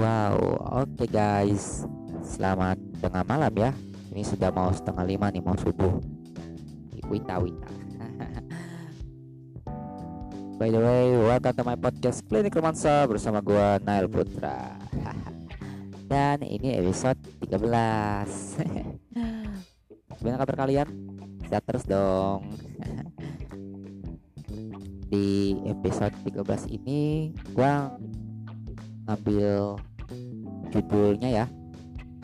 Wow, oke guys. Selamat tengah malam ya. Ini sudah mau setengah lima nih, mau subuh. Wita wita. By the way, welcome to my podcast Klinik Romansa bersama gua Nail Putra. Dan ini episode 13. Gimana kabar kalian? Sehat terus dong. Di episode 13 ini gua ngambil judulnya ya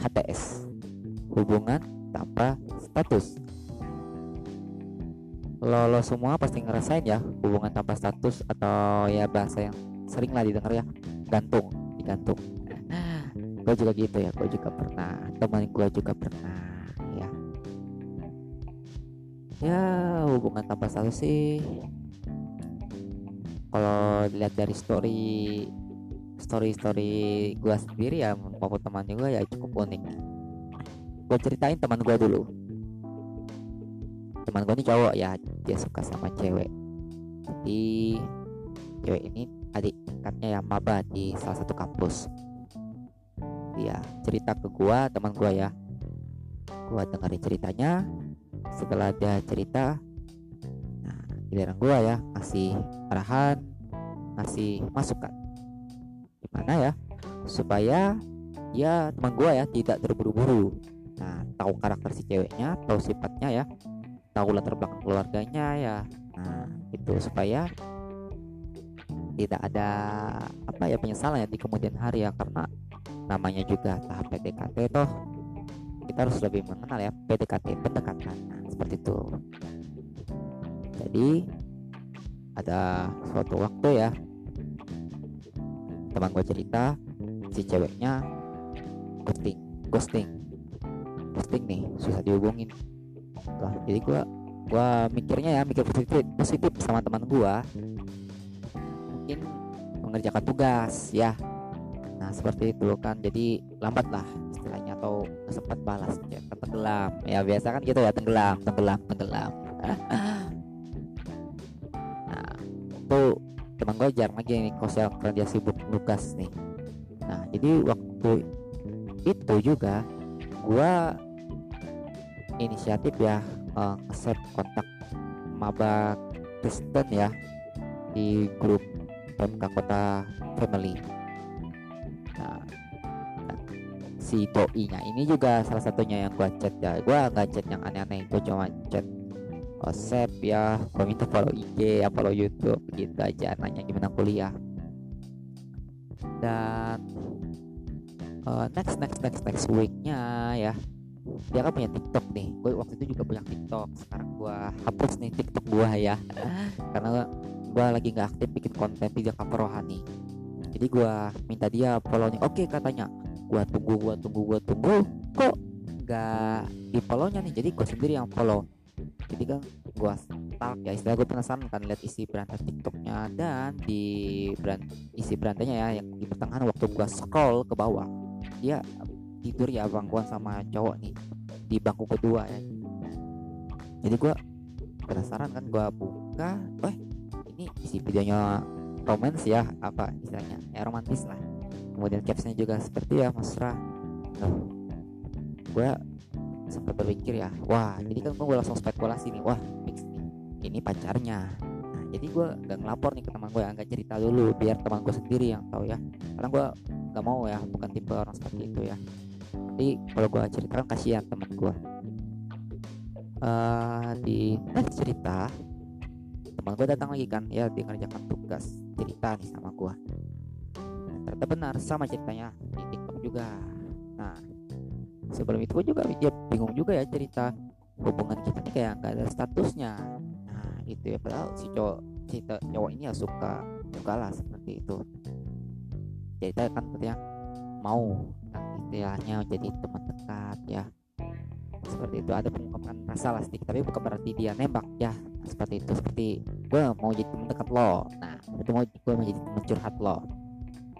HTS hubungan tanpa status. Lo, lo semua pasti ngerasain ya hubungan tanpa status atau ya bahasa yang sering lah didengar ya gantung digantung. Gue juga gitu ya gue juga pernah teman gue juga pernah ya. Ya hubungan tanpa status sih kalau dilihat dari story story story gue sendiri ya maupun teman juga ya cukup unik. Gue ceritain teman gue dulu. Teman gue ini cowok ya dia suka sama cewek. Jadi cewek ini adik tingkatnya ya maba di salah satu kampus. Dia cerita ke gue teman gue ya. Gue dengerin ceritanya. Setelah dia cerita nah giliran gue ya ngasih arahan ngasih masukan gimana ya? Supaya ya teman gue ya tidak terburu-buru. Nah tahu karakter si ceweknya tahu sifatnya ya. Tahu latar belakang keluarganya ya. Nah itu supaya tidak ada apa ya penyesalan ya di kemudian hari ya. Karena namanya juga tahap PDKT toh kita harus lebih mengenal ya PDKT pendekatan. Nah, seperti itu. Jadi ada suatu waktu ya teman gue cerita si ceweknya ghosting ghosting ghosting nih susah dihubungin. Lah jadi gue gue mikirnya ya mikir positif positif sama teman gue mungkin mengerjakan tugas ya. Nah seperti itu kan jadi lambat lah istilahnya atau sempat balas ya. Tenggelam ya biasa kan gitu ya tenggelam tenggelam tenggelam. Nah itu teman gue jarang lagi nih kosel karena dia sibuk tugas nih. Nah jadi waktu itu juga gue inisiatif ya uh, nge kontak maba Kristen ya di grup PMK Kota Family. Nah, si doi nya ini juga salah satunya yang gua chat ya. Gua nggak chat yang aneh-aneh gua cuma chat WhatsApp ya gua minta follow IG ya follow YouTube gitu aja nanya gimana kuliah. Dan uh, next next next next weeknya ya dia kan punya TikTok nih. Gue waktu itu juga punya TikTok sekarang gue hapus nih TikTok gue ya. Karena gue lagi nggak aktif bikin konten video cover rohani jadi gue minta dia follow nih. Oke katanya gue tunggu gue tunggu gue tunggu. Kok nggak di follownya nih? Jadi gue sendiri yang follow kan gue stalk ya istilah gue penasaran kan lihat isi berantai TikToknya dan di brand isi berantainya ya yang di pertengahan waktu gue scroll ke bawah dia tidur ya bangkuan sama cowok nih di bangku kedua ya. Jadi gue penasaran kan gue buka eh ini isi videonya romans ya apa istilahnya? Ya romantis lah. Kemudian captionnya juga seperti ya mesra. Oh, gue sempat berpikir ya wah jadi kan gue langsung spekulasi nih wah fix nih. Ini pacarnya. Nah jadi gue gak ngelapor nih ke teman gue yang gak cerita dulu biar teman gue sendiri yang tahu ya. Karena gue gak mau ya bukan tipe orang seperti itu ya. Nanti kalau gue ceritakan kasihan teman gue uh, di next cerita teman gue datang lagi kan ya dia ngerjakan tugas cerita nih sama gue ternyata benar sama ceritanya di TikTok juga. Nah sebelum itu juga dia bingung juga ya cerita hubungan kita nih kayak nggak ada statusnya. Nah itu ya padahal si cowok si cowok ini ya suka suka lah seperti itu. Cerita kan katanya mau istilahnya jadi teman dekat ya. Seperti itu ada pengungkapan rasa lah sedikit tapi bukan berarti dia nembak ya. Seperti itu seperti gue mau jadi teman dekat lo. Nah itu mau gue mau jadi teman curhat lo.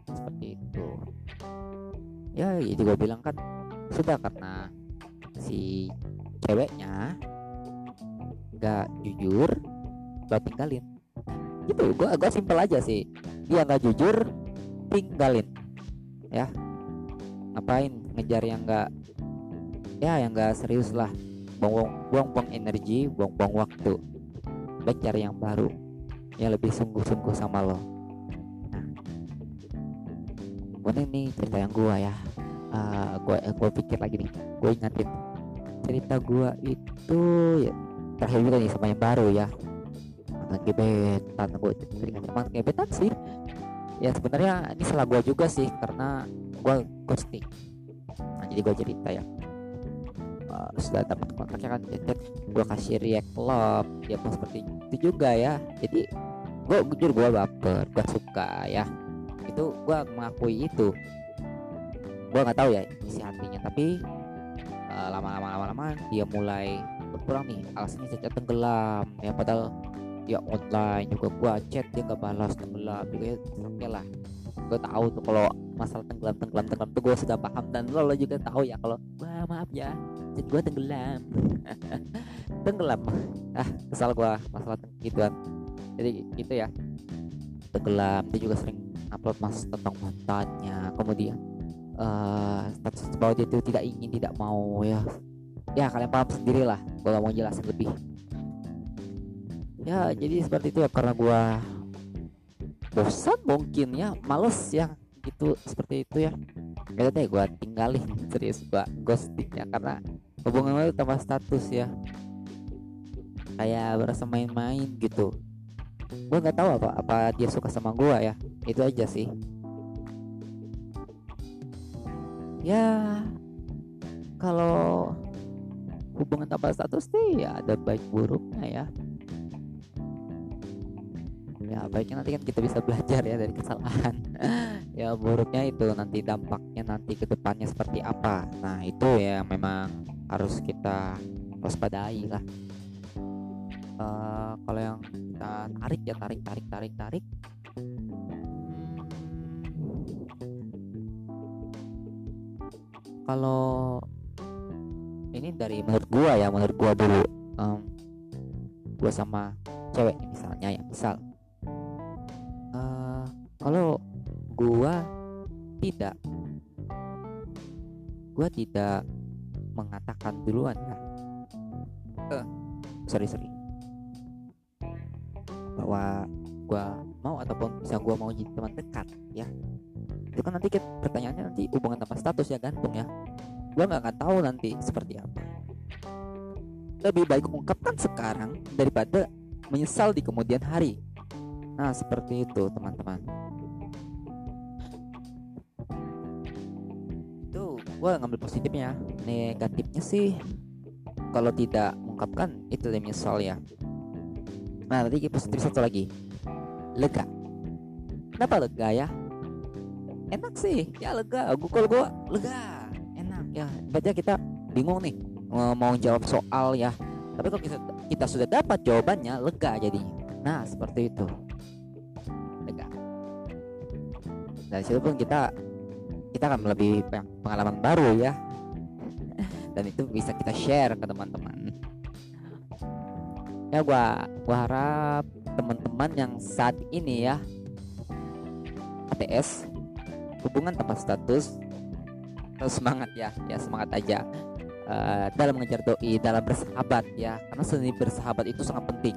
Seperti itu. Ya jadi gue bilang kan sudah karena si ceweknya nggak jujur lo tinggalin. Gitu gue agak simpel aja sih. Dia nggak jujur tinggalin. Ya ngapain ngejar yang enggak ya yang enggak serius lah. Buang-buang energi buang-buang waktu. Baik cari yang baru yang lebih sungguh-sungguh sama lo. Nah nih cerita yang gua ya uh, gua eh, gua pikir lagi nih. Gua ingatin cerita gua itu ya terakhir juga nih sama yang baru ya. Mantan gebetan gue sering mantan gebetan sih. Ya sebenarnya ini salah gua juga sih karena gua ghosting nah jadi gua cerita ya. Uh, sudah dapat kontaknya kan chat gue kasih react love ya pun seperti itu juga ya. Jadi gue jujur gue baper gue suka ya. Itu gue mengakui itu gue nggak tahu ya isi hatinya tapi uh, lama-lama lama-lama dia mulai berkurang nih alasannya saja tenggelam ya padahal ya online juga gue chat dia nggak balas tenggelam juga oke lah. Gue tahu tuh kalau masalah tenggelam tenggelam tenggelam tuh gue sudah paham dan lo, juga tahu ya kalau wah maaf ya chat gue tenggelam. Tenggelam. Ah kesal gue masalah gituan jadi gitu ya. Tenggelam dia juga sering upload mas tentang mantannya kemudian uh, status bahwa dia itu tidak ingin tidak mau ya. Ya kalian paham sendiri lah gak mau jelasin lebih. Ya jadi seperti itu ya karena gue bosan mungkin ya males ya gitu seperti itu ya. Ya deh gue tinggalin serius gue ghosting ya karena hubungan itu tambah status ya. Kayak berasa main-main gitu. Gue nggak tahu apa apa dia suka sama gue ya itu aja sih ya kalau hubungan tanpa status sih ya ada baik buruknya ya. Ya baiknya nanti kan kita bisa belajar ya dari kesalahan. Ya buruknya itu nanti dampaknya nanti ke depannya seperti apa. Nah itu ya memang harus kita waspadai lah. Uh, kalau yang kita tarik ya tarik tarik tarik tarik kalau ini dari menurut gua ya menurut gua dulu um, gua sama cewek misalnya ya misal. Uh, kalau gua tidak gua tidak mengatakan duluan ya uh, sorry sorry. Bahwa gue mau ataupun bisa gue mau jadi teman dekat ya itu kan nanti pertanyaannya nanti hubungan tanpa status ya gantung ya. Gue nggak akan tahu nanti seperti apa. Lebih baik ungkapkan sekarang daripada menyesal di kemudian hari. Nah seperti itu teman-teman. Itu gue ngambil positifnya. Negatifnya sih kalau tidak mengungkapkan itu lebih menyesal ya. Nah tadi positif satu lagi. Lega. Kenapa lega ya Enak sih. Ya lega. Gue kalau gue lega. Enak. Ya Baca kita bingung nih Mau jawab soal ya. Tapi kalau kita, kita sudah dapat jawabannya Lega jadinya. Nah seperti itu. Lega. Dari situ pun kita Kita akan lebih pengalaman baru ya. Dan itu bisa kita share ke teman-teman. Ya gua gua harap teman-teman yang saat ini ya ATS hubungan tanpa status terus semangat ya ya semangat aja uh, dalam mengejar doi dalam bersahabat ya karena seni bersahabat itu sangat penting.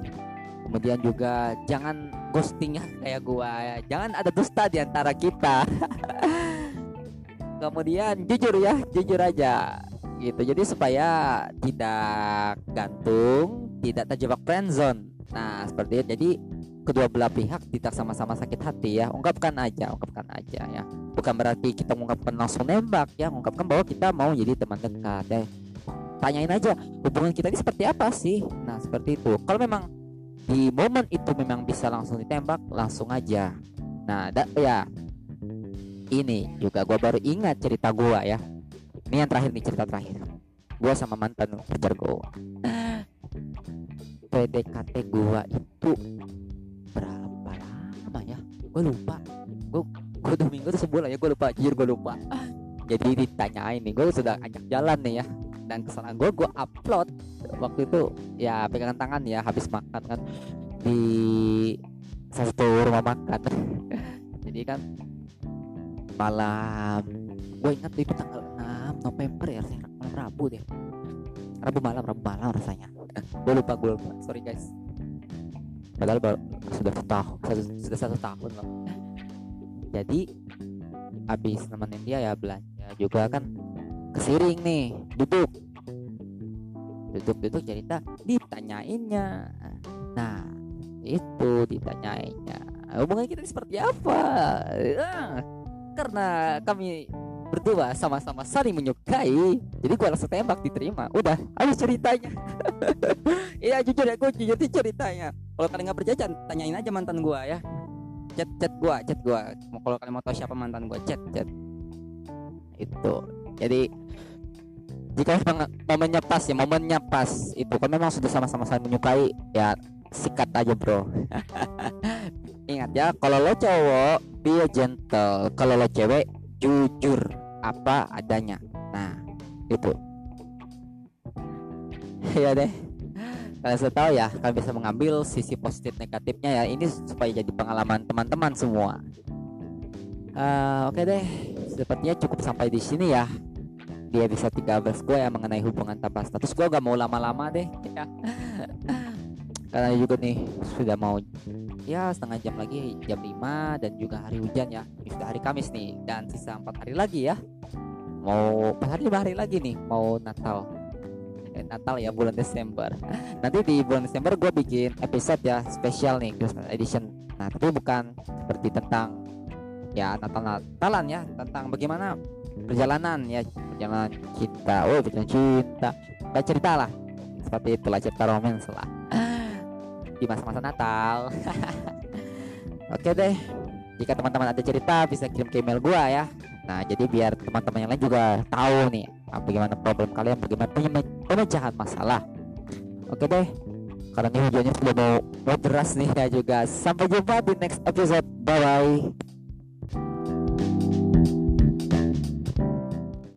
Kemudian juga jangan ghosting ya kayak gua ya jangan ada dusta di antara kita. Kemudian jujur ya jujur aja gitu. Jadi supaya tidak gantung tidak terjebak friendzone nah seperti itu. Jadi kedua belah pihak tidak sama-sama sakit hati ya. Ungkapkan aja ungkapkan aja ya. Bukan berarti kita mengungkapkan langsung nembak ya. Ungkapkan bahwa kita mau jadi teman dekat ya. Tanyain aja hubungan kita ini seperti apa sih? Nah seperti itu. Kalau memang di momen itu memang bisa langsung ditembak langsung aja. Nah da, ya. Ini juga gue baru ingat cerita gue ya. Ini yang terakhir nih cerita terakhir. Gue sama mantan pacar gue PDKT gue itu gue lupa. Gue gue dua minggu tuh sebulan ya gue lupa. Jujur gue lupa. Jadi ditanyain nih gue sudah ajak jalan nih ya. Dan kesalahan gue gue upload. Waktu itu ya pegangan tangan ya habis makan kan. Di satu rumah makan. Jadi kan malam. Gue ingat itu tanggal 6 November ya saya malam Rabu deh. Rabu malam Rabu malam rasanya. Gue lupa gue lupa. Sorry guys padahal baru, sudah satu tahun satu, sudah satu tahun loh. Jadi habis nemenin dia ya belanja juga kan kesiring nih duduk. Duduk-duduk cerita ditanyainnya. Nah itu ditanyainnya. Hubungan kita seperti apa? Ah, karena kami berdua sama-sama saling menyukai. Jadi gue langsung tembak diterima. Udah habis ceritanya. Iya jujur ya gue jujur ceritanya. Kalau kalian nggak percaya tanyain aja mantan gue ya. Chat chat gue chat gue mau kalau kalian mau tahu siapa mantan gue chat chat. Itu. Jadi jika memang momennya pas ya momennya pas. Itu kan memang sudah sama-sama saling menyukai. Ya sikat aja bro. Ingat ya kalau lo cowok be gentle. Kalau lo cewek jujur apa adanya. Nah itu. Ya deh. Kalian sudah tahu ya kalian bisa mengambil sisi positif negatifnya ya. Ini supaya jadi pengalaman teman-teman semua. Uh, oke okay deh. Sepertinya cukup sampai di sini ya. Dia bisa 13 gue ya mengenai hubungan tanpa status. Gue gak mau lama-lama deh. Ya karena juga nih sudah mau ya setengah jam lagi jam 5 dan juga hari hujan ya. Ini sudah hari Kamis nih dan sisa empat hari lagi ya. Mau empat hari hari lagi nih mau Natal. Eh, Natal ya bulan Desember. Nanti di bulan Desember gue bikin episode ya spesial nih Christmas edition. Nah tapi bukan seperti tentang ya Natal Natalan ya. Tentang bagaimana perjalanan ya perjalanan cinta. Oh perjalanan cinta. Kita cerita lah. Seperti itulah cerita romans lah di masa-masa Natal. Oke deh jika teman-teman ada cerita bisa kirim ke email gua ya. Nah jadi biar teman-teman yang lain juga tahu nih bagaimana problem kalian bagaimana pemecahan masalah. Oke deh karena ini hujannya sudah mau, mau deras nih ya juga. Sampai jumpa di next episode. Bye bye